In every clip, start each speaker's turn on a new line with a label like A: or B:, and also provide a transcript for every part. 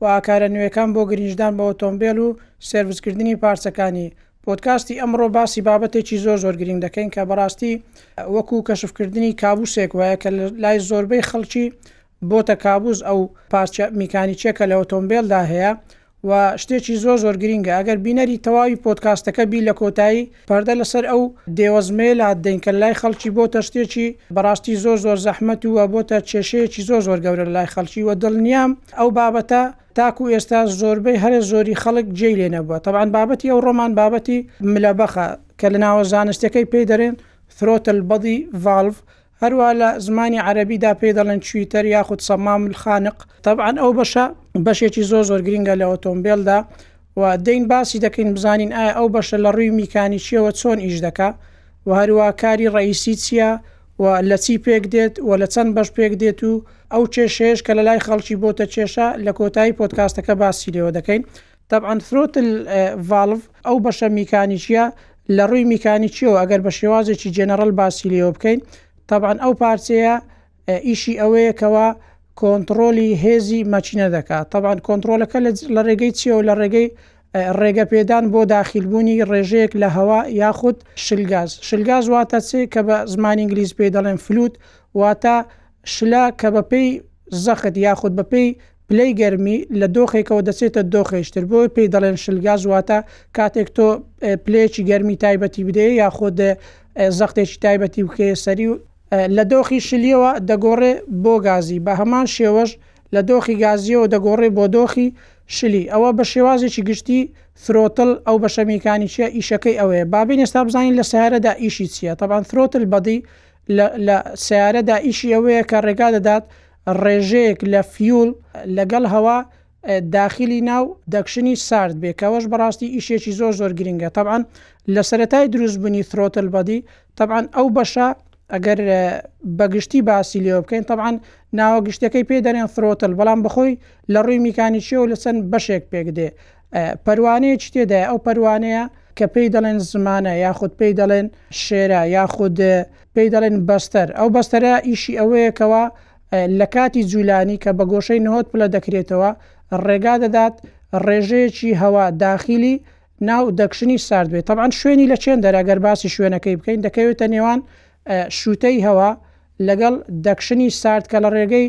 A: و ئاکارە نوێکان بۆ گرنجدان بە ئۆتۆمبێل و سێرڤس کردنی پارچەکانی، پۆدکاستی ئەمڕۆ باسی بابەتێکی زۆر زۆر گرنگ دەکەین کە بەڕاستی وەکو کەشف کردنی کابوسێک وایە کە لای زۆربەی خەڵکی بۆتە کابوس ئەو پارچە میکانیکیە کە لە ئۆتۆمبێلدا هەیە و شتێکی زۆر زۆر گرنگە ئەگەر بینەری تەواوی پۆدکاستەکە بی لە کۆتایی پەردە لەسەر ئەو دێوە زمەیە لاددەین کە لای خەڵکی بۆتە شتێکی بەڕاستی زۆر زۆر زەحمەت و وە بۆتە کێشەیەکی زۆر زۆر گەورە لە لای خەڵکی وە دڵنیام ئەو بابەتە تاکو ئێستا زۆربەی هەرە زۆری خەڵک جێی لێ نەبووە تەبعەن بابەتی ئەو ڕۆمان بابەتی ملەبەخە کە لە ناوە زانستیەکەی پێی دەرێن Throttle Body Valve هەروا لە زمانی عەرەبیدا پێی دەڵێن چویتەر یاخود سەمام الخانق تەبعەن ئەو بەشە بەشێکی زۆر زۆر گرینگە لە ئۆتۆمبێلدا و دەین باسی دەکەین بزانین ئایا ئەو بەشە لە ڕووی میکانیکیەوە چۆن ئیش دەکا و هەروە کاری ڕئیسی چییە و لە چی پێک دێت و لە چەند بەش پێک دێت و ئەو کێشەیەش کە لە لای خەڵکی بۆتە کێشە لە کۆتایی پۆدکاستەکە باسی لێوە دەکەین تەبعەن ثرۆتل ڤاڵڤ ئەو بەشە میکانیکیە لەڕووی میکانیکیەوە ئەگەر بە شێوازێکی جێنەڕەل باسی لێوە بکەین تەبعەن ئەو پارچەیە ئیشی ئەوەیە کەوا کۆنتڕۆلی هێزی مەچینە دەکات تەبان کۆنتترۆلەکە لە ڕێگەی چیەوە لە ڕێگەی ڕێگە پێدان بۆ داخیلبوونی ڕێژەیەک لە هەوا یاخود شلگاز شلگاز واتە چ کە بە زمانی ئینگلیز پێی دەڵێن فلوت واتە شلە کە بەپێی زەخت یاخود بەپێی پلەی گەرمی لە دۆخێکەوە دەچێتە دۆخێش تر بۆیە پێی دەڵێن شل گاز واتە کاتێک تۆ پلەیەکی گەرمی تایبەتی بدەیە یاخود زەختێکی تایبەتی بکەیە سەری و لە دۆخی شلیەوە دەگۆڕێ بۆ گازی بە هەمان شێوەش لە دۆخی گازیەوە دەگۆڕێ بۆ دۆخی شلی ئەوە بە شێوازێکی گشتی ثرۆتل ئەو بەشە میکانیکیە ئیشەکەی ئەوەیە بابین ئێستا بزانین لە سیارەدا ئیشی چییە تەبان ثرۆتل بەدی لە سیارەدا ئیشی ئەوەیە کە ڕێگا دەدات ڕێژەیەک لە فیول لەگەڵ هەوا داخلی ناو دەکشنی سارد بێ کەوەش بەڕاستی ئیشێکی زۆر زۆر گرنگە تەبعەن لە سەرەتای دروست بنی ثرۆتل بەدی تەبعەن ئەو بەشە ئەگەر بەگشتی باسی لێوە بکەین تەبعاان ناوە گشتەکەی پێ دەێن ثرۆتل بەڵام بخۆی لە ڕووی میکانیچیەوە لە چەند بەشێک پێک دێ پەروانەیەکی تێدایە، ئەو پەروانەیە کە پێی دەڵێن زمانە یاخود پێی دەڵێن شێرە یاخود پێی دەڵێن بەستەر، ئەو بەستەرە ئیشی ئەوەیە کەوا لە کاتی جوولانی کە بە گۆشەی نهۆت پلە دەکرێتەوە ڕێگا دەدات ڕێژەیەکی هەوا داخیلی ناو دەکشنی سارد بێت، تەبعەن شوێنی لە چێندەرە گەر باسی شوێنەکەی بکەین دەکەوێتە نێوان شووتەی هەوا لەگەڵ دەکشنی سارد کە لە ڕێگەی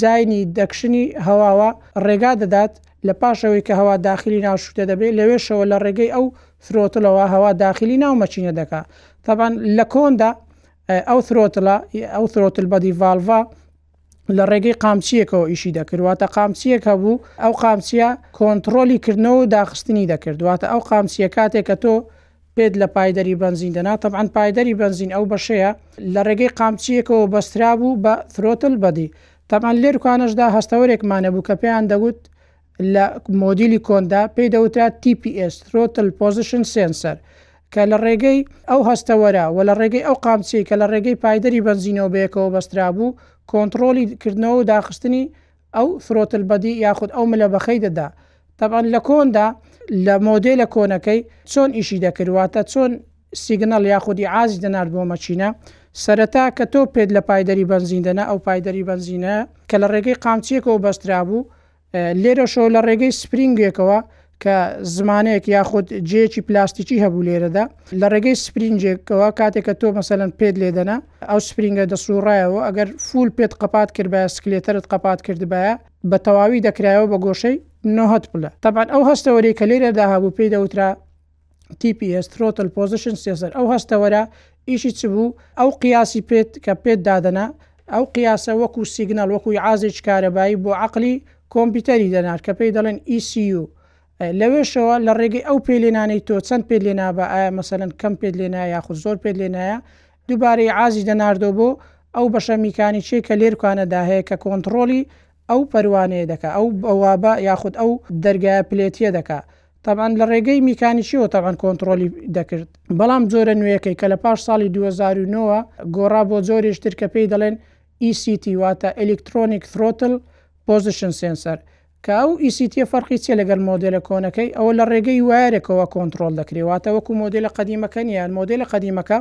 A: جاینی دەکشنی هەواوە ڕێگا دەدات لە پاشەوەی کە هەوا داخلی ناو شووتە دەبێ لەوێشەوە لە ڕێگەی ئەو ثرۆتڵەوە هەوا داخلی ناو مەکینە دەکا تەبعەن لە کۆندا ئەو ثرۆتڵە ئەو ثرۆتل بەدی ڤاڵڤە لە ڕێگەی قامچیەکەەوە ئیشی دەکرد واتە قامچیەک هەبوو ئەو قامچیە کۆنتڕۆلی کردنەوە داخستنی دەکرد واتە ئەو قامچیە کاتێک کە تۆ پێت لە پایدەری بەنزین دەنا، تەبعەن پایدەری بەنزین ئەو بەشەیە لە ڕێگەی قامچییەکەوە بەسترابوو بە Throttle Body، تەبعەن لێرکانەشدا هەستەوەرێکمان هەبوو کە پێیان دەگوت لە مۆدیلی کۆندا پێی دەوترا TPS، Throttle Position Sensor، کە لە ڕێگەی ئەو هەستەوەرە و لە ڕێگەی ئەو قامچییەی کە لە ڕێگەی پایدەری بەنزینەوە بەیەکەوە بەسترابوو کۆنتڕۆڵی کردنەوە و داخستنی ئەو ثرۆتل بەدی یاخود ئەو ملە بەخەی دەدا تەبعەن لە کۆندا لە مۆدێلە کۆنەکەی چۆن ئیشی دەکرد واتە چۆن سیگنەڵ یاخود ئیعازی دەنارد بۆ مەکینە سەرەتا کە تۆ پێت لە پایدەری بەنزین دەنا ئەو پایدەری بەنزینە کە لە ڕێگەی قامچیەکەوە بەسترابوو لێرەشەوە لە ڕێگەی سپرینگێکەوە کە زمانێک یاخود جێیەکی پلاستیکی هەبوو لێرەدا لە ڕێگەی سپرینجێکەوە کاتێک کە تۆ مەسەەن پێت لێدەنا ئەو سپرینگە دەسوڕایەوە ئەگەر فول پێت قەپات کردبایە سکلێتەرت قەپات کردبایە بە تەواوی دەکرایەوە بە گۆشەی نهت پلە تەبان ئەو هەستەوەری کە لێرەدا هەبوو پێی دەوترا TPS Throttle Position Sensor ئەو هەستەوەرە ئیشی چ بوو ئەو قیاسی پێت کە پێت دادەنا ئەو قیاسە وەکو سیگنال وەکو عازێک کارەبایی بۆ عقلی کۆمپیوتەری دەنار کە پێی دەڵێن ECU لەوێشەوە لە ڕێگەی ئەو پێلێنانەی تۆ چەند پێت لێنا بە ئایا مەسەن کەم پێت لێنایە یاخود زۆر پێت لێنایە دووبارەی عازی دەناردۆ بۆ ئەو بەشە میکانیچێ کە لێرکانەدا هەیە کە کۆنتترۆلی ئەو پەروانەیە دەکە ئەو بەوابە یاخود ئەو دەرگایە پلێتیە دەکە تەبعەن لە ڕێگەی میکانیکیەوە تەبعەن کۆنتڕۆلی دەکرد بەڵام جۆرە نوێیەکەی کە لە پاش ساڵی 2009ەوە گۆڕا بۆ جۆرێش تر کە پێی دەڵێن ECT واتە ئەلیکترۆنیک ثرۆتل پۆزیشن سێنسەر کە ئەو ECT فەرقی چیە لەگەل مۆدێلە کۆنەکەی ئەوە لە ڕێگەی وایەرێکەوە کۆنتڕۆل دەکرێ واتە وەکو مۆدێلە قەدیمەکە نیە مۆدێلە قەدیمەکە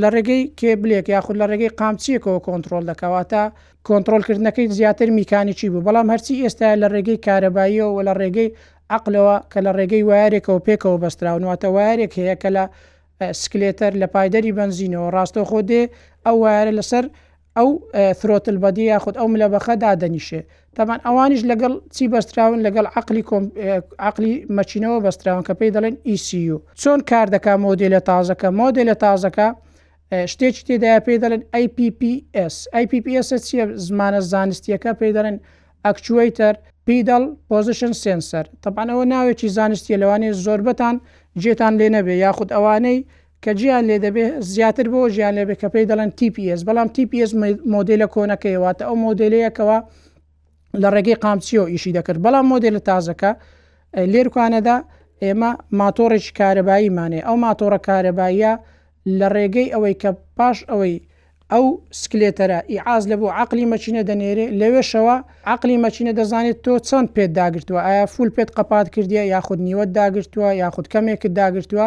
A: لە ڕێگەی کێبلێک یاخود لە ڕێگەی قامچیەکەوە کۆنتڕۆل دەکەواتە کۆنتڕۆلکردنەکەی زیاتر میکانیکی بوو بەڵام هەرچی ئێستا لە ڕێگەی کارەباییەوە لە ڕێگەی عەقلەوە کە لە ڕێگەی وایەرێکەوە پێکەوە بەستراون، واتە وایەرێک هەیە کە لە سکلێتەر لە پایدەری بەنزینەوە ڕاستەوخۆ دێ، ئەو وایەرە لەسەر ئەو ثرۆتل بەدی یاخود ئەو ملەبەخە دادەنیشێ، تەبعەن ئەوانیش لەگەڵ چی بەستراون لەگەڵ عەقلی کۆم عەقلی مەچینەوە بەستراون کە پێی دەڵێن ECU. چۆن کار دەکا مۆدێلە تازەکە؟ مۆدێلە تازەکە شتێکی تێدایە پێی دەڵێن IPPS. IPPS چییە؟ زمانە زانستییەکە پێی دەڵێن ئەکچوەیتەر، پیدل پۆزشن سێنسەر، تەبعەن ئەوە ناوێکی زانستیە لەوانەیە زۆربەتان جێتان لێ نەبێ یاخود ئەوانەی کە جێیان لێ دەبێ زیاتر بەوە جێیان لێ بێ کە پێی دەڵێن تی پی ئێس بەڵام تی پی ئێس مۆدێلە کۆنەکەیە واتە ئەو مۆدێلەیە کەوا لە ڕێگەی قامچیەوە ئیشی دەکرد بەڵام مۆدێلە تازەکە لێرکانەدا ئێمە ماتۆڕێکی کارەباییمانێ ئەو ماتۆڕە کارەباییە لە ڕێگەی ئەوەی کە پاش ئەوەی ئەو، سکلێتەرە، ی عاز لە بۆ عەقڵی مەکینە دەنێرێ، لەوێشەوە عەقڵی مەکینە دەزانێ تۆ چەند پێت داگرتووە، ئایا فوول پێت قەپات کردیە یاخود نیوەت داگرتووە یاخود کەمێکت داگرتووە،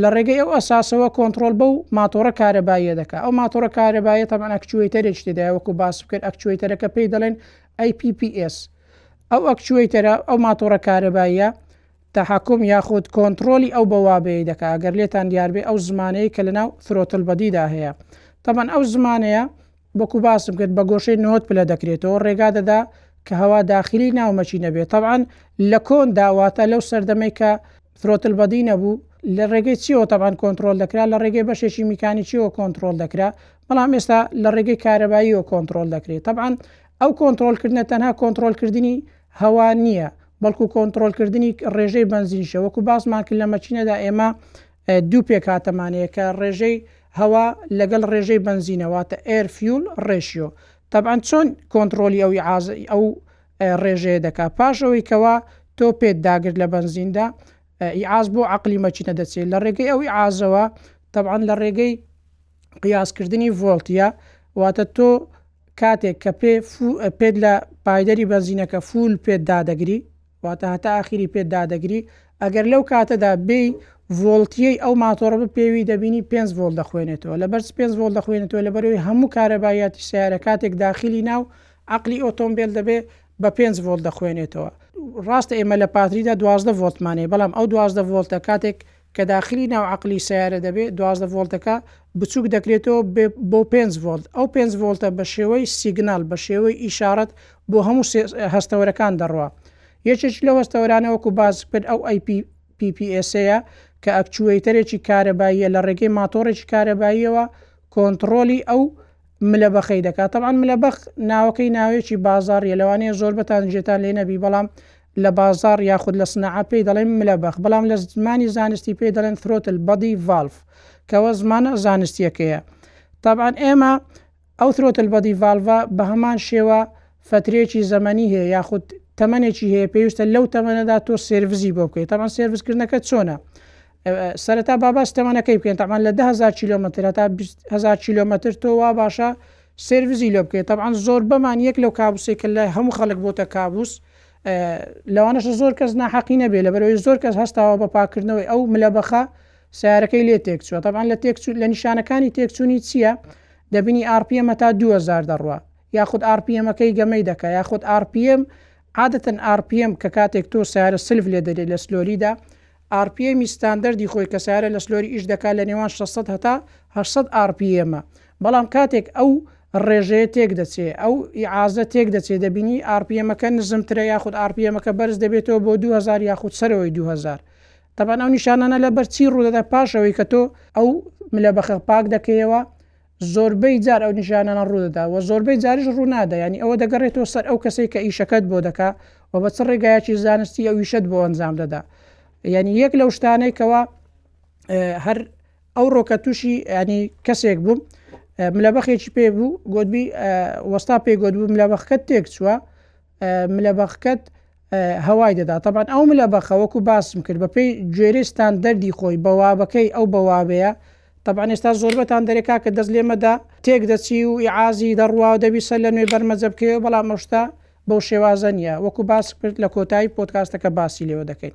A: لە ڕێگەی ئەو ئەساسەوە کۆنتڕۆڵ بەو ماتۆڕە کارەباییە دەکا، ئەو ماتۆڕە کارەباییە تەبعەن ئەکچوەیتەرێکی تێدایە وەکوو باس بکەین ئەکچوەیتەرەکە پێی دەڵێن، APPS، ئەو ئەکچوەیتەرە، ئەو ماتۆڕە کارەباییە، تەحەکوم یاخود کۆنتڕۆلی ئەو بۆوابەیەی دەکا ئەگەر لێتان دیاربێ ئەو زمانەیەی کە لەناو ثرۆتل بەدی دا هەیە تەبعەن ئەو زمانەیە وەکو باسم کرد بە گۆشەی نۆت پلە دەکرێتەوە ڕێگا دەدا کە هەوا داخلی ناو مەکی نەبێ تەبعەن لە کۆن دا واتە لەو سەردەمەی کە ثرۆتل بەدی نەبوو لە ڕێگەی چیەوە تەبعەن کۆنتڕۆل دەکرا لە ڕێگەی بەشێکی میکانیکیەوە کۆنتڕۆل دەکرا بەڵام ئێستا لە ڕێگەی کارەباییەوە کۆنتڕۆل دەکرێ تەبعەن ئەو کۆنتڕۆل کردنە تەنها کۆنتڕۆل کردنی هەوا نیە بەڵکو کۆنتڕۆلکردنی ڕێژەی بەنزینشە وەکو باسمان کرد لە مەکینەدا ئێمە دوو پێکهاتەمان هەیە کە ڕێژەی هەوا لەگەڵ ڕێژەی بەنزینە واتە ئێر فیول ڕێشیۆ تەبعەن چۆن کۆنتڕۆلی ئەوی عازی ئەو ڕێژەیە دەکا پاشەوەی کەوا تۆ پێت داگرت لە بەنزیندا ئیعاز بۆ عقلی مەچینە دەچێت لە ڕێگەی ئەوی عازەوە تەبعاان لە ڕێگەی قیاسکردنی ڤۆلتە واتە تۆ کاتێک کە پێ فو پێت لە پایدەری بەنزینەکە فول پێت دادەگری واتە هەتا ئاخیری پێت دادەگری ئەگەر لەو کاتەدا بێی ڤۆلتیەی ئەو ماتۆڕە بپێوی دەبینی پێ ڤۆل دەخوێنێتەوە لە بەرز پێ ڤۆل دەخوێنێتەوە لە بەرەوەی هەموو کارەبایەتی سیارە کاتێک داخلی ناو عقلی ئۆتۆمبیل دەبێ بە پێ ڤۆل دەخوێنێتەوە ڕاستە ئێمە لە پاتریدا دوازدە ڤۆلتمانەیە بەڵام ئەو دوازدە ڤۆلتە کاتێک کە داخلی ناو عەقلی سەیارە دەبێت دوازدە ڤۆڵتەکە بچووک دەکرێتەوە بۆ پێنج ڤۆڵت، ئەو پێنج ڤۆڵتە بە شێوەی سیگناڵ، بە شێوەی ئیشاڕەت بۆ هەموو هەستەوەرەکان دەڕوا. یەکێک لەو هەستەوەرانە وەکو باس کرد ئەو ئەی پی پی پی ئێسەیە کە ئەکچووەیتەرێکی کارەباییە لە ڕێگەی ماتۆڕێکی کارەباییەوە کۆنتڕۆڵی ئەو ملەبەخەی دەکات. تەبعەن ملەبەخ ناوەکەی ناوێکی بازاڕیە لەوانەیە زۆربەتان جێتان لێ نەبی بەڵام لە بازاڕ یاخود لە سناعەت پێی دەڵێن ملبخ بەڵام لە زمانی زانستی پێی دەڵێن Throttle Body Valve کەوە زمانە زانستیەکەیە تەبعەن ئێمە ئەو Throttle Body Valve بە هەمان شێوە فەترەیەکی زەمەنی هەیە یاخود تەمەنێکی هەیە پێویستە لەو تەمەنەدا تۆ سێرڤزی بۆ بکەیت تەبعەن سێرڤزکردنەکە چۆنە سەرەتا باباس تەمەنەکەی بکەین تەمان لە 10هزار کیلومتر هەتا 20هزار کیلومتر تۆ وا باشە سێرڤزی لۆ بکەیت تەبعەن زۆر بەمان یەک لەو کابوسێک کە لای هەموو خەڵک بۆتە کابوس لەوانەشە زۆر کەس ناحەقی نەبێ لەبەرەوەی زۆر کەس هەستاوە بە پاکردنەوەی ئەو ملەبەخە سیارەکەی لێ تێکچووە تەبان لە تێکچوو لە نیشانەکانی تێکچوونی چییە دەبینی ئارپیە مەتا 2000 دەڕوە یاخود ئارپیەمەکەی گەمەی دەکە یاخود ئارپیەم عادەتەن ئارپیەم کە کاتێک تۆ سیارە سلف لێ دەرێت لە سلۆریدا ئاڕ پی ئێمی ستاندەردی خۆی کە سەیارە لە سلۆری ئیش دەکات لە نێوان شەش سەد هەتا هەشت سەد ئاڕ پی ئێمە بەڵام کاتێک ئەو ڕێژەیە تێک دەچێ ئەو ئیعازە تێک دەچێ دەبینی ئاڕ پی ئێمەکە نزمترە یاخود ئاڕ پی ئێمەکە بەرز دەبێتەوە بۆ دوو هەزار یاخود سەرەوەی دوو هەزار تەبەن ئەو نیشانانە لەبەر چی ڕوودەدات پاش ئەوەی کە تۆ ئەو ملە بەخەخ پاک دەکەیەوە زۆربەی جار ئەو نیشانانە ڕوودەدا و زۆربەی جاریش ڕوونادا یانی ئەوە دەگەڕێتەوە سەر ئەو کەسەی کە ئیشەکەت بۆ دەکا و بە چ ڕێگایەکی زانستی ئەو ئیشەت بۆ ئەنجام دەدا یعنی یەک لەو شتانەی کەەوە هەر ئەو ڕۆکە تووشی ینی کەسێک بووم ملە بەخێکی پێ بوو گۆدبی وەستا پێ گۆت بوو ملە بەخکە تێک چووە ملە بەخکەت هەوای دەدا تەبان ئەو ملە بەخە وەکو باسم کرد بەپی گوێرەی ستاندەردی خۆی بەوابەکەی ئەو بەوابەیە طبعا ئێستا زۆربەتان دەرێ کاکە دەست لێمەدا تێک دەچی و ئیعازی دەڕوا و دەبی سەر لە نوێ بەرمەجە بکەوێ بەڵام ئەوشتا بەو شێوازە نییە وەکو باس کرد لە کۆتایی پۆتکاستەکە باسی لێوە دەکەین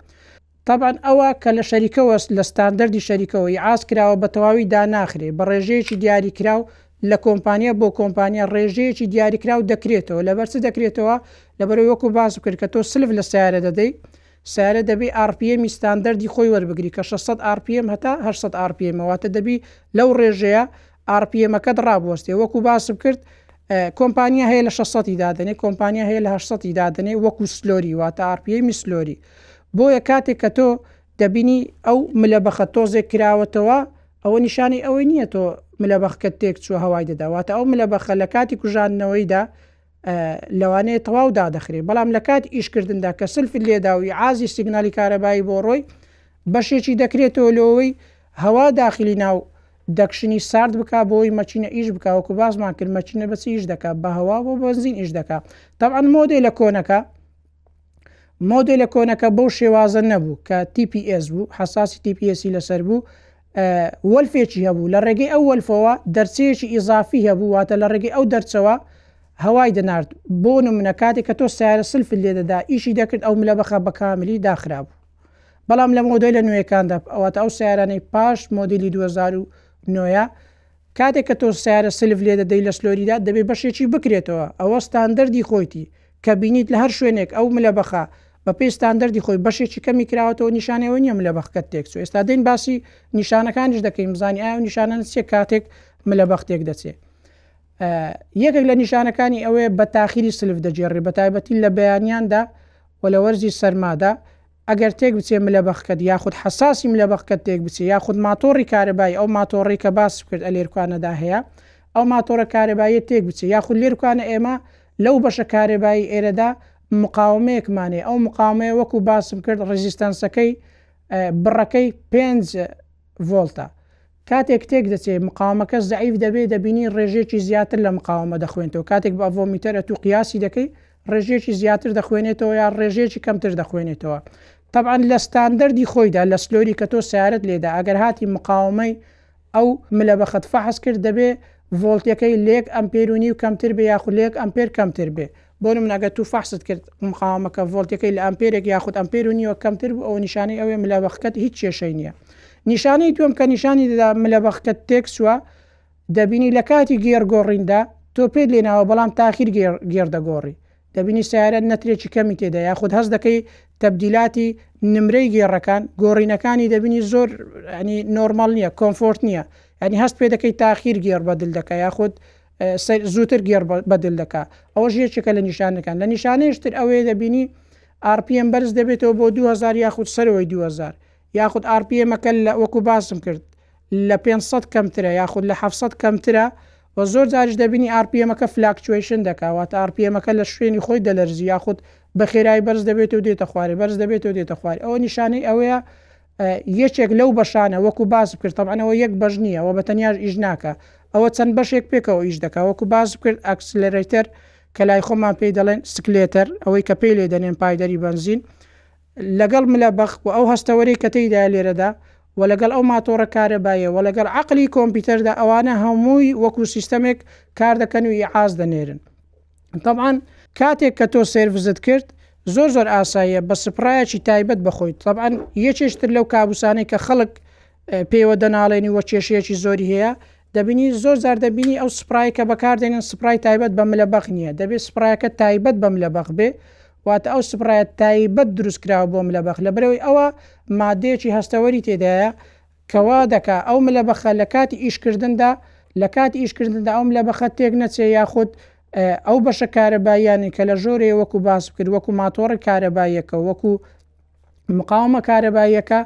A: تەبعەن ئەوە کە لە شەریکەوە لە ستاندەردی شەریکەوە ئیعاز کراوە بە تەواوی داناخرێ بە ڕێژەیەکی دیاریکراو لە کۆمپانیا بۆ کۆمپانیا ڕێژەیەکی دیاریکراو دەکرێتەوە لەبەر چ دەکرێتەوە لەبەرەوەی وەکو باسم کرد کە تۆ سلف لە سەیارە دەدەی سەیارە دەبی ئاڕپیێمی ستاندەردی خۆی وەربگری کە 600 ئاڕپیێم هەتا 800 ئاڕپیێمە واتە دەبی لەو ڕێژەیە ئاڕپیێمەکەت ڕابوەستێ وەکو باسم کرد کۆمپانیا هەیە لە 600 ی دادەنێ کۆمپانیا هەیە لە 800 ی دادەنێ وەکو سلۆری واتە ئاڕپیێمی سلۆری بۆیە کاتێک کە تۆ دەبینی ئەو ملە بەخە تۆزێک کراوەتەوە ئەوە نیشانەی ئەوەی نییە تۆ ملە بەخکەت تێک چووە هەوای دەدا واتە ئەو ملە بەخە لە کاتی کوژاندنەوەیدا لەوانەیە تەواو دادەخرێ بەڵام لە کاتی ئیشکردندا کە سلفت لێدا و عازی سیگنالی کارەبایی بۆ ڕۆی بەشێکی دەکرێتەوە لەوەی هەوا داخلی ناو دەکشنی سارد بکە بۆی مەچینە ئیش بکە وەکو باسمان کرد مەچینە بەچی ئیش دەکە بە هەوا بۆ بەنزین ئیش دەکە تەعاان مۆدێ لە کۆنەکە مۆدێلە کۆنەکە بەو شێوازە نەبوو کە TPS بوو حساسی TPSی لەسەر بوو وەلفێکی هەبوو لە ڕێگەی ئەو وەلفەوە دەرچەیەکی ئیزافی هەبوو واتە لە ڕێگەی ئەو دەرچەوە هەوای دەنارد بۆ نمونە کاتێک کە تۆ سیارە سلف لێدەدا ئیشی دەکرد ئەو ملە بەخە بە کاملی داخرا بوو بەڵام لە مۆدەی لە نوێەکاندا ئەوات ئەو سیارانەی پاش مۆدیلی 2009 کاتێک کە تۆ سەیارە سلف لێ دەدەی لە سلۆریدا دەبێ بەشێکی بکرێتەوە ئەوە ستاندەردی خۆیتی کە بینیت لە هەر شوێنێک ئەو ملە بەخە بە پێی ستاندەردی خۆی بەشێکی کەمی کراوەتەوە نیشانەی ئەوە نییە ملە بەخکەت تێک چوو ئێستا دێین باسی نیشانەکانیش دەکەین بزانین ئایا نیشانەن چێ کاتێک ملە بەخ تێک دەچێ یەکێک لە نیشانەکانی ئەوەیە بە تاخیری سلف دەجێڕێ بە تایبەتی لە بەیانیاندا و لە وەرزی سەرمادا ئەگەر تێک بچێ ملە بەخکەت یاخود حەساسی ملە بەخکەت تێک بچێ یاخود ماتۆڕی کارەبایی ئەو ماتۆڕەی کە باسم کرد ئەلێرکوانەدا هەیە ئەو ماتۆڕە کارەباییە تێک بچێ یاخود لێرکوانە ئێمە لەو بەشە کارەبایی ئێرەدا مقاومەیەکمان هەیە ئەو مقاومەیە وەکو باسم کرد ڕیزیستەنسەکەی بڕەکەی پێنج ڤۆڵتە کاتێک تێک دەچێ مقاومەکە زەعیف دەبێ دەبینی ڕێژەیەکی زیاتر لە مقاومە دەخوێنتەوە کاتێک بە ئەڤۆمیتەر ئەتوو قیاسی دەکەی ڕێژەیەکی زیاتر دەخوێنێتەوە یا ڕێژەیەکی کەمتر دەخوێنێتەوە تەبعەن لە ستاندەردی خۆیدا لە سلۆری کە تۆ سیارەت لێدا ئەگەر هاتی مقاومەی ئەو ملە بەخت فەحس کرد دەبێ ڤۆڵتەکەی لە یەک ئەمپێر و نیو کەمتر بێ یاخود لە یەک ئەمپێر کەمتر بێ بۆ نمونە ئەگەر تو فەحست کرد مقاوەمەکە ڤۆلتەکەی لە ئەمپێرێک یاخود ئەمپێر و نیوە کەمتر بوو ئەوە نیشانەی ئەوێ ملەبەخکەت هیچ کێشەی نییە نیشانەی دوم کە نیشانی دەدا ملەبەخکەت تێکسوە دەبینی لە کاتی گێر گۆڕیندا تۆ پێت لێناوە بەڵام تاخیر گێر دەگۆڕی دەبینی سیارە نەترێکی کەمی تێدا یاخود هەز دەکەی تەبدیلاتی نمرەی گێڕەکان گۆڕینەکانی دەبینی زۆر ینی نۆرمال نییە کۆمفۆرت نییە ینی هەست پێ دەکەی تاخیر گێڕ بەدل دەکە یاخود سەیر زووتر گێڕ بە دل دەکا ئەوەش یەکێکە لە نیشانەکان لە نیشانەیش تر ئەوەیە دەبینی ئارپیەم بەرز دەبێتەوە بۆ 2000 یاخود سەرەوەی 2000 یاخود ئارپیەمەکە لە وەکو باسم کرد لە 500 کەمترە یاخود لە 700 کەمترە و زۆر جاریش دەبینی ئارپیەمەکە فلاکچویشن دەکا واتە ئارپیەمەکە لە شوێنی خۆی دەلەرزی یاخود بە خێرایی بەرز دەبێت و دێتە خوارێ بەرز دەبێت و دێتە خوارێ ئەوە نیشانەی ئەوەیە یەکێک لەو بەشانە وەکو باس بکرد تەبعەن ئەوە یەک بەش نییە و بە تەنیاش ئیش ناکا ئەوە چەند بەشێک پێکەوە ئیش دەکا وەکو باس بکرد ئەکسلەرەیتەر کە لای خۆمان پێی دەڵێن سکلێتەر ئەوەی کە پێی لێ دەنێن پایدەری بەنزین لەگەڵ ملە بەخ و ئەو هەستەوەری کە تێیدا لێرەدا و لەگەڵ ئەو ماتۆڕە کارەبایە و لەگەڵ عقلی کۆمپیوتەردا ئەوانە هەمووی وەکو سیستەمێک کار دەکەن و ئیعاز دەنێرن. طبعا کاتێک کە تۆ سێرڤزت کرد زۆر زۆر ئاساییە بە سپڕایەکی تایبەت بەخۆیت طبعا یەکێشتر لەو کابوسانەی کە خەڵک پێوە دەناڵێنی وە کێشەیەکی زۆری هەیە دەبینی زۆر زار دەبینی ئەو سپرای کە بەکاردێنن سپرای تایبەت بەم لە بەخ نییە دەبێت سپراەکە تایبەت بەم لە بەخ بێ واتە ئەو سپرایەت تایبەت دروستکراوە بۆم لە بەخ لە برەوەی ئەوە مادەیەکی هەستەوەری تێدایە کە وا دەکا ئەو ملبخە لە کاتی ئیشکردندا لە کاتی ئیشکردندا ئەو ملبخە تێک نەچێ یاخود ئەو بەشە کارەباییانەی کە لە ژۆرێ وەکو باس کرد وەکو ماتۆڕی کارەباییەکە وەکو مقاومە کارەباییەکە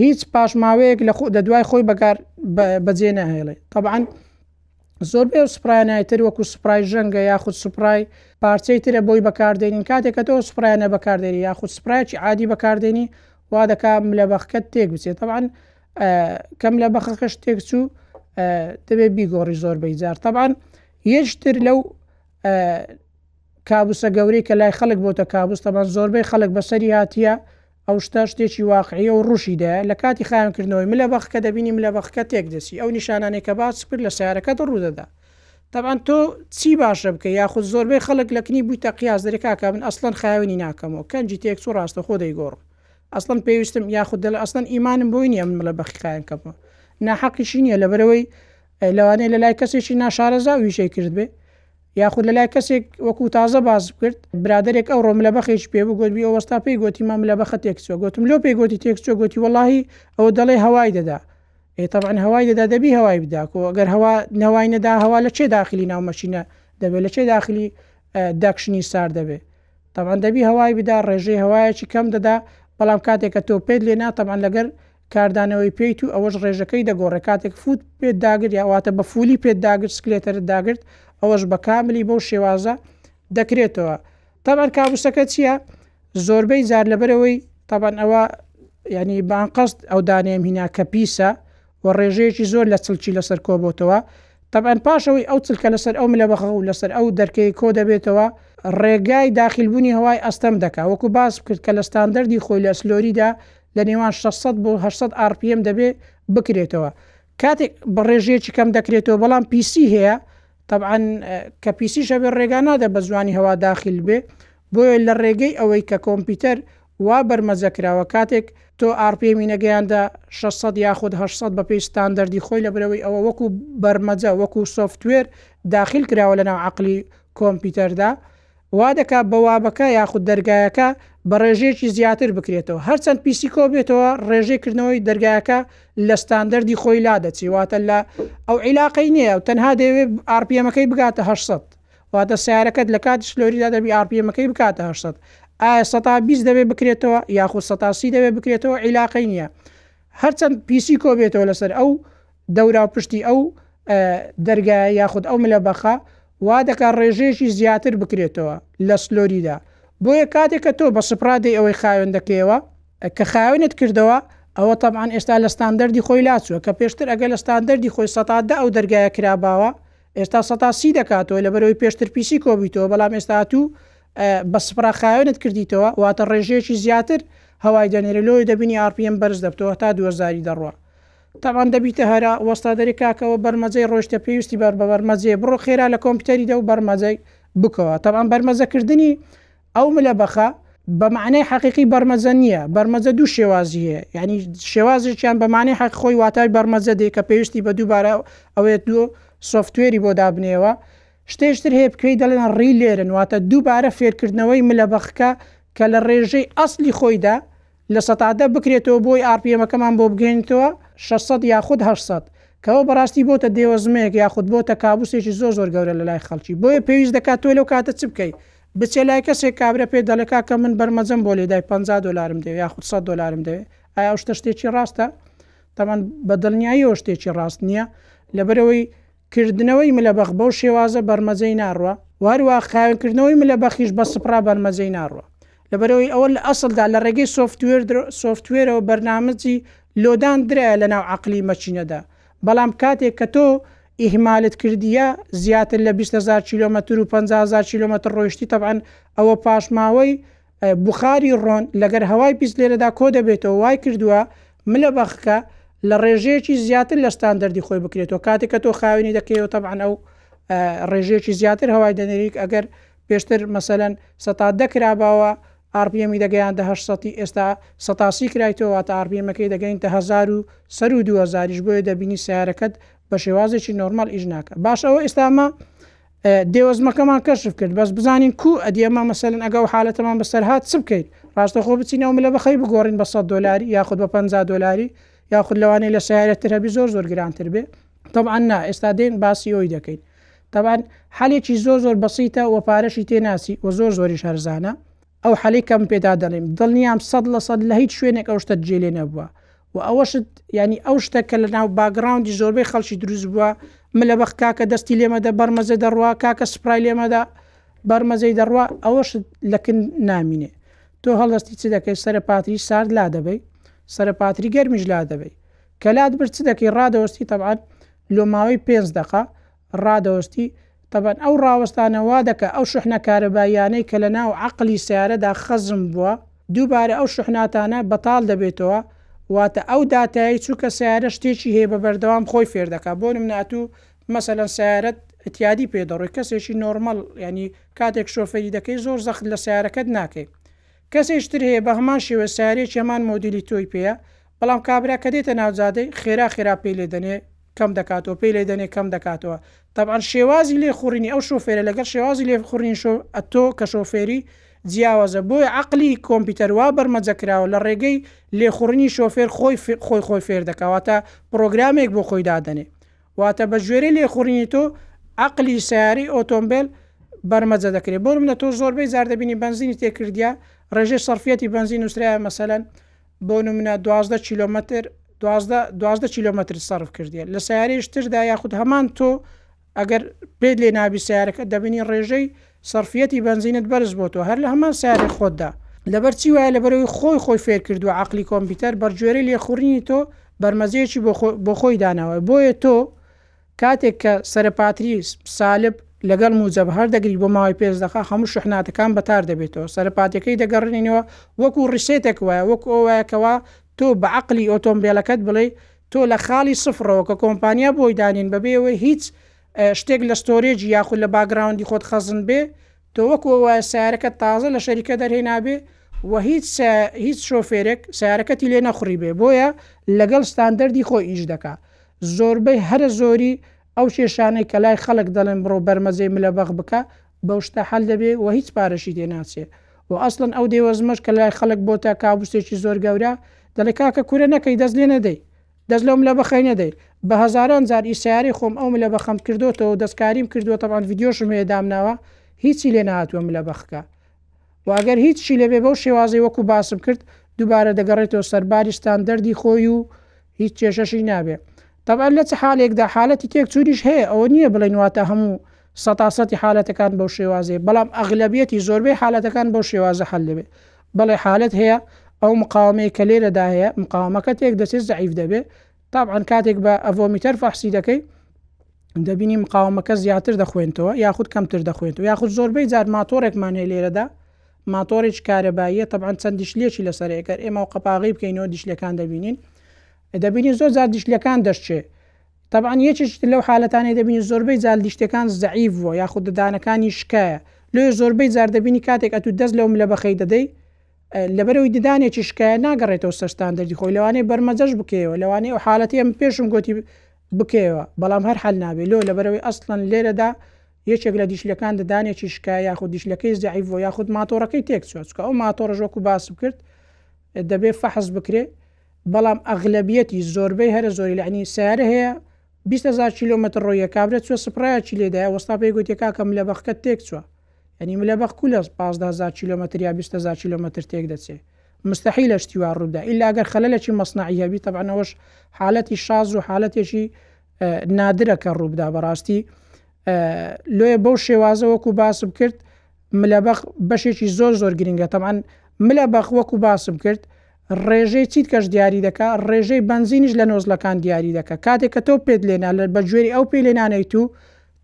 A: هیچ پاشماوەیەک لە دوای خۆی بەکار بەجێ ناهێڵێ طبعاً زۆربەی ئەو سپرایانای تر وەکو سپرای ژەنگە یاخود سپرای پارچەی ترە بۆی بەکاردێنین کاتێک کە تۆ سپرایانە بەکاردێنی یاخود سپرایکی عادی بەکاردێنی وا دەکا ملە بەخکەت تێک بچێت طبعا کەم لە بەخەکەش تێک چوو دەبێت بیگۆڕی زۆر بەی جار طبعا یەشتر لەو کابوسە گەورەی کە لای خەڵک بۆتە کابوس تەمان زۆربەی خەڵک بەسەری هاتیە ئەو شتە شتێکی واقعییە و ڕووشی دایە، لە کاتی خاوێنکردنەوەی ملە بەخکە دەبینی ملە بەخکە تێک دەچی، ئەو نیشانانەی کە باست کرد لە سەیارەکەت ڕوو دەدا. تەبعەن تۆ چی باشە بکەی یاخود زۆربەی خەڵک لە کنی بوویتە قیاس دەرێ کاکە من ئەسڵەن خاوێنی ناکەمەوە کەنجی تێک چوو ڕاستەخۆ دەیگۆڕم ئەسڵەن پێویستم یاخود دەڵێ ئەسڵەن ئیمانم بۆی نییە من ملە بەخی خاوێن کەمەوە ناحەقیشی نییە لەبەرەوەی لەوانەیە لە لای کەسێکی ناشارەزا ویشەی کردبێ یاخود لە لای کەسێک وەکو تازە باز بکرد برادێک ئەو ڕۆملە بەخێکی پێ بگوت بی ئەوەستا پێی گوتی مام لە بەخە تێکچۆ گوتم لۆ پێی گوتی تێکچۆ گوتی وڵی ئەوە دەڵێ هەوای دەدا ئێتەبان هەوای دەدا دەبی هەوای بداکۆ گەر هەوا نەوای نەدا هەوا لە چێ داخلی ناو مەشینە دەبێت لە چێ داخلی دەکشنی سار دەبێت تاوان دەبی هەوای بدا ڕێژەی هەوایەکی کەم دەدا بەڵام کاتێکە تۆ پێت لێنا تەمان لەگەر کاردانەوەی پێیت و ئەوەش ڕێژەکەی دەگۆڕێ کاتێک فووت پێت داگرت یا واتە بە فوولی پێت داگرت سکلێتەرت داگرت ئەوەش بە کاملی بەو شێوازە دەکرێتەوە تەبەر کابوسەکە چییە زۆربەی جار لەبەرەوەی تەبەن ئەوە یعنی بانقەست ئەو دانێم هینا کە پیسە و ڕێژەیەکی زۆر لە چلکی لەسەر کۆبتەوە تەبەن پاشەوەی ئەو چلکە لەسەر ئەو ملە بەخە و لەسەر ئەو دەرکەی کۆ دەبێتەوە ڕێگای داخلبوونی هەوای ئەستەم دەکا وەکو باس کرد کە لە ستاندەری خۆی لە سلۆریدا لە نێوان شەش سەد بۆ هەشت سەد ئاڕپیێم دەبێ بکرێتەوە کاتێک بە ڕێژەیەکی کەم دەکرێتەوە بەڵام پیسی هەیە تەبعەن کە پیسیش هەبێ ڕێگا نادە بە زوانی هەوا داخیل بێ بۆیە لە ڕێگەی ئەوەی کە کۆمپیوتەر وا بەرمەجە کراوە کاتێک تۆ ئاڕپیێمی نەگەیاندە شەش سەد یاخود هەشت سەد بەپێی ستاندەردی خۆی لە برەوەی ئەوە وەکوو بەرمەجە وەکوو سۆفتوێر داخیل کراوە لەناو عەقڵی کۆمپیوتەردا وا دەکات بوابەکە یاخود دەرگایەکە بە ڕێژەیەکی زیاتر بکرێتەوە. هەرچەند پیسی کۆ بێتەوە ڕێژەی کردنەوەی دەرگایەکە لە ستاندەردی خۆی لا دەچێ واتە لە ئەو عیلاقەی نیە و تەنها دەیەوێ ئارپیەمەکەی بگاتە هەشت سەد واتە سەیارەکەت لە کاتی سلۆریدا دەبی ئارپیەمەکەی بکاتە هەشت سەد ئایا سەتا بیست دەبێ بکرێتەوە یاخود سەتا سی دەبێ بکرێتەوە عیلاقەی نیە هەرچەند پیسی کۆ بێتەوە لەسەر ئەو دەوراوپشتی ئەو دەرگایە یاخود ئەو ملەبەخە وا دەکات ڕێژەیەکی زیاتر بکرێتەوە لە سلۆریدا بۆیە کاتێک کە تۆ بە سپرا دێی ئەوەی خاوێن دەکەیەوە کە خاوێنت کردەوە ئەوە تەبعەن ئێستا لە ستاندەردی خۆی لاچووە کە پێشتر ئەگەر لە ستاندەردی خۆی سەتا دە ئەو دەرگایە کراباوە ئێستا سەتا سی دەکاتەوە لەبەر ئەوەی پێشتر پیسی کۆبوویتەوە بەڵام ئێستا هاتوو بە سپرا خاوێنت کردیتەوە واتە ڕێژەیەکی زیاتر هەوای دەنێرێ لۆیە دەبینی ئاڕ پی ئێم بەرز دەبتەوە هەتا دوو هەزاری دەڕوا تەبعەن دەبیتە هەرا وەستادەری کاکە وە بەرمەجەی ڕۆیشتە پێویستی بە بە بەرمەجەیە بڕۆ خێرا لە کۆمپیوتەری دە و بەرمەجەی بکەوە تەبعەن بەرمەجە کردنی ئەو ملە بەخە بە مەعنای حەقیقی بەرمەجە نییە بەرمەجە دوو شێوازی هەیە یانی شێوازێکیان بە مەعنای حەق خۆی واتای بەرمەجە دێ کە پێویستی بە دووبارە ئەوێت دوو سۆفتوێری بۆ دابنێیەوە شتێش تر هەیە پکەی دەڵێن ڕی لێرن واتە دووبارە فێرکردنەوەی ملە بەخکە کە لە ڕێژەی ئەسڵی خۆیدا لە سەتا دە بکرێتەوە بۆی ئارپیێمەکەمان بۆ بگەینتەوە شەش سەد یاخود هەشت سەد کەوە بەراستی بۆتە دێوەزمەیەک یاخود بۆتە کابوسێکی زۆر زۆر گەورە لەلای خەلکی بۆیە پێویست دەکات تۆ لەو کاتە چ بکەی بچێ لای کەسێک کابرا پێت دەڵێ کاکە من بەرمەجەم بۆ لێدای پەنجا دۆلارم دەوێ یاخود سەد دۆلارم دەوێ ئایا ئەو شتە شتێکی راستە تەبعەن بەدڵنیاییەوە شتێکی راست نیە لەبەرئەوەی کردنەوەی ملەبەخ بەو شێوازە بەرمەجەی ناڕوا و هەروا خاوێن کردنەوەی ملەبەخیش بە سپڕا بەرمەجەی ناڕوا لەبەرئەوەی ئەوە لە ئەسڵدا لە ڕێگەی سۆفتوێر سۆفتوێرەوە بەرنامەجی لۆدان درایە لە ناو عەقڵی مەکینەدا بەڵام کاتێک کە تۆ ئیهمالت کردیە زیاتر لە بیست هەزار کیلۆمەتر و پەنجا هەزار کیلۆمەتر ڕۆیشتی تەبعەن ئەوە پاشماوەی بوخاری ڕۆن لەگەر هەوای پیس لێرەدا کۆدەبێتەوە وایکردوە ملە بەخکە لە ڕێژەیەکی زیاتر لە ستاندەردی خۆی بکرێتەوە کاتێک کە تۆ خاوێنی دەکەیەوە تەبعەن ئەو ڕێژەیەکی زیاتر هەوای دەنێریک ئەگەر پێشتر مەسەەن سەتا دەکراباوە ئاڕپیەمی دەگەیان دە سەتی ئێستا سەتاسی کرایتەوە تا ئاڕپیەمەکەی دەگەین دە هزار و سەر و دوهزاریش بۆیە دەبینی سیارەکەت بە شێوازێکی نۆرمال ئیش ناکە باش ئەوە ئێستامە دێوەزمەکەمان کەشف کرد بەس بزانین کو ئەدی ئەمە مەسەلەن ئەگەر ئەو حالەتەمان بەسەر هات چ بکەین ڕاستەخۆ بچین ئەو ملەبەخەی بگۆڕین بە سەد دۆلاری یاخود بە پەنجا دۆلاری یاخود لەوانەیە لە سەیارە تر هەبی زۆر زۆر گرانتر بێ طبعا نا ئێستا دێن باسی ئەوی دەکەین طبعا حالێکی زۆر زۆر بەسیتە و پارەشی تێ ناچی و زۆر زۆریش هەرزانە ئەو حەلەی کە من پێدا دەڵیم دڵنیام سەد لە سەد لە هیچ شوێنێک ئەو شتەت جێ لێ نەبووە و ئەوەشت یانی ئەو شتە کە لە ناو باگراوندی زۆربەی خەڵکی دروست بووە ملە بەخت کاکە دەستی لێمەدە بەرمەزە دەڕوا کاکە سپرای لێمەدا بەرمەزەی دەڕوا ئەوەش لەکن نامینێ تۆ هەڵدەستی چ دەکەی سەر پاتری سارد لا دەبەی سەر پاتری گەرمیش لا دەبەی کەلات برد چ دەکەی ڕادەوەستی تەبعات لۆ ماوەی پێنج دقە ڕادەوەستی، تەبەن ئەو ڕاوەستانە وا دەکا ئەو شحنە کارەباییانەی کە لە ناو عەقڵی سەیارەدا خەزم بووە، دووبارە ئەو شحناتانە بەتاڵ دەبێتەوە، واتە ئەو داتایەی چونکە سەیارە شتێکی هەیە بە بەردەوام خۆی فێر دەکا، بۆ نمونە ئەتوو مەسەلەن سەیارەت ئتیادی پێ دەڕۆی کەسێکی نۆرمەڵ یانی کاتێک شۆفێری دەکەی زۆر زەخت لە سەیارەکەت ناکەی کەسێکی تر هەیە بە هەمان شێوە سەیارەیەکی هەمان مۆدیلی تۆی پێیە بەڵام کابرا کە دێتە ناو جادەی خێرا خێرا پێی لێ دەنێ کەم دەکاتەوە پێی لێ دەنێ کەم دەکاتەوە تەبعەن شێوازی لێ خوڕینی ئەو شۆفێرە لەگەڵ شێوازی لێ خوڕین شۆ ئەتۆ کە شۆفێری جیاوازە بۆی عقلی کۆمپیوتەر وا بەرمەجە کراوە لە ڕێگەی لێخوڕنی شۆفێر خۆی خۆی خۆی فێر دەکەواتە پرۆگرامێک بۆ خۆی دادەنێ واتە بە گوێرەی لێخوڕینی تۆ عقلی سیاری ئۆتۆمبیل بەرمەجە دەکرێت بۆ منە تۆ زۆربەی زار دەبینی بنزینی تێکردیا ڕێژەی سەرفەتی بنزین نووسراە مەسەەن بۆ نمونە دوازدە کیلۆمەتر دوازدە دوازدە کیلۆمەترت سەرف کردیە لە سیارەیش تردا یاخود هەمان تۆ ئەگەر پێت لێ نابی سیارەکە دەبینی ڕێژەی سەرفەتی بەنزینت بەرز بۆ تۆ هەر لە هەمان سیارەی خۆتدا لەبەر چی وایە لەبەرەوەی خۆی خۆی فێر کردو عقلی کۆمپیوتەر بەرگوێرەی لێخوڕینی تۆ بەرمەزەیەکی بۆ خۆی داناوە بۆیە تۆ کاتێک کە سەرە پاتریس سالب لەگەڵ موجەب هەردەگری بۆ ماوەی پێنج دەقە هەموو شوحناتەکان بەتار دەبێتەوە سەرە پاتیەکەی دەگەڕێنینەوە وەکو ڕیسێتێک وایە وەکو ئەو وایە کەوا تۆ بە عەقڵی ئۆتۆمبێلەکەت بڵێی تۆ لە خاڵی سفڕەوە کە کۆمپانیا بۆی دانێن بەبێ ئەوەی هیچ شتێک لە ستۆرێجی یاخود لە باگراوندی خۆت خەزن بێ تۆ وەکو ئەوایە سەیارەکەت تازە لە شەریکە دەرهێنابێ و هیچ هیچ شۆفێرێک سەیارەکەتی لێ نەخوڕیبێ بۆیە لەگەڵ ستاندەردی خۆی ئیش دەکا زۆربەی هەرە زۆری ئەو کێشانەی کە لای خەڵک دەڵێن بڕۆ بەرمەجەی ملە بەخ بکە بەو شتە حەل دەبێ و هیچ پارەشی تێ ناچێ و ئەسڵەن ئەو دێوەزمەش کە لای خەڵک بۆتە کابوستێکی زۆر گەورە دەڵێ کاکە کورە نەکەی دەست لێ نەدەی دەست لەو ملە بەخەی نەدەیت. بە هەزاران جار ئی سەیارەی خۆم ئەو ملە بەخەم کردۆتەوە و دەستکاریم کردووە تەبعەن ڤیدیۆشم هەیە دامناوە هیچی لێ نەهاتووە ملە بەخکە و ئەگەر هیچشی لێ بێ بەو شێوازەی وەکو باسم کرد دووبارە دەگەڕێتەوە سەر باری ستاندەردی خۆی و هیچ کێشەشی نابێ تەبعەن لە چ حالێکدا حالەتی تێکچوونیش هەیە ئەوە نییە بڵێین واتە هەموو سەتا سەتی حالەتەکان بەو شێوازەیە بەڵام ئەغلەبیەتی زۆربەی حالەتەکان بەو شێوازە حەل دەبێ بەڵێ حالەت هەیە، ئەو مقاوەمەی کە لێرەدا هەیە مقاوەمەکە تێک دەچێت زەعیف دەبێت، تەبعەن کاتێک بە ئەڤۆمیتەر فەحسی دەکەی دەبینی مقاوەمەکە زیاتر دەخوێنتەوە یاخود کەمتر دەخوێنتەوە یاخود زۆربەی جار ماتۆڕێکمان هەیە لێرەدا ماتۆڕێکی کارەباییە تەبعەن چەند دیشلێکی لەسەر ئەگەر ئێمە قەپاغی بکەینەوە دیشلەکان دەبینین دەبینی زۆر جار دیشلەکان دەشچێ تەبعەن یەکێکی تر لەو حالەتانەی دەبینی زۆربەی جار لیشتەکان زەعیف بووە یاخود ددانەکانی شکایە لۆیە زۆربەی جار دەبینی کاتێک ئەتوو دەست لەو ملەبەخەی دەدەی لەبەرەوەی ددانێکی شکایە ناگەڕێتەوە سەر ستاندەری خۆی لەوانەیە بەرمەجەش بکەیەوە لەوانەیە ئەو حالەتی ئەم پێشم گۆتی بکەیەوە بەڵام هەر حەل نابێت لۆ لەبەرەوەی ئەسڵەن لێرەدا یەکێک لە دیشلەکان ددانێکی شکایە یاخود دیشلەکەی زەعیف بۆ یاخود ماتۆڕەکەی تێک چوە چکە ئەو ماتۆڕژۆک و باس بکرد دەبێ فەحز بکرێ بەڵام ئەغلەبیەتی زۆربەی هەرە زۆری لەعنی سەیارە هەیە بیست هەزار کیلۆمەتر ڕۆییە کابرا چوە سپڕایەکی لێدایە وەستا پێی گوتی کاکە ملە بەخکەت تێک چوە یانی ملە بەخ کو لە پازدە هەزار کیلۆمەتر یا بیست هەزار کیلۆمەتر تێک دەچێ مستەحیلە شتی وا ڕوو بدا ئیلا گەر خەلەلەکی مەسنەعی هەبی تەبعەن ئەوەش حالەتی شاز و حالەتێکی نادرە کە ڕوو بدا بەڕاستی لۆیە بەو شێوازە وەکو باسم کرد ملە بەخ بەشێکی زۆر زۆر گرنگە تەبعەن ملە بەخ وەکو باسم کرد ڕێژەی چیت کەش دیاری دەکا ڕێژەی بەنزینیش لە نۆزلەکان دیاری دەکا کاتێک کە تۆ پێت لێنا لە بە گوێری ئەو پێی لێنانەی توو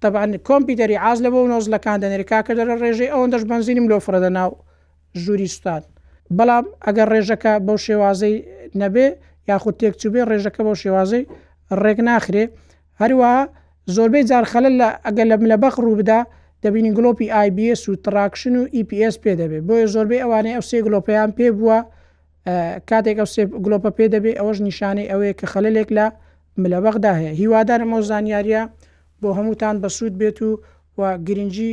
A: تەبعەن کۆمپیتەری عاز لە بۆ نۆزلەکان دەنێری کاکە دەرە ڕێژەی ئەوەندەش بەنزینم لۆ فرە دە ناو ژووری سوتان بەڵام ئەگەر ڕێژەکە بەو شێوازەی نەبێ یاخود تێک چووبێ ڕێژەکە بەو شێوازەی ڕێک ناخرێ هەروەها زۆربەی جار خەلەل لە ئەگەر لە ملە بەق رووبدا دەبینین گلۆپی ئای بی ئێس و تڕاکشن و ئی پی ئێس پێ دەبێت بۆیە زۆربەی ئەوانەی ئەو سێ گلۆپەیان پێ بووە کاتێک ئەو سێ گلۆپە پێ دەبێت ئەوەش نیشانەی ئەوەیە کە خەلەلێک لە ملە بەقدا هەیە هیوادارم ئەو زانیاریە بۆ هەمووتان بەسوود بێت و و گرنگی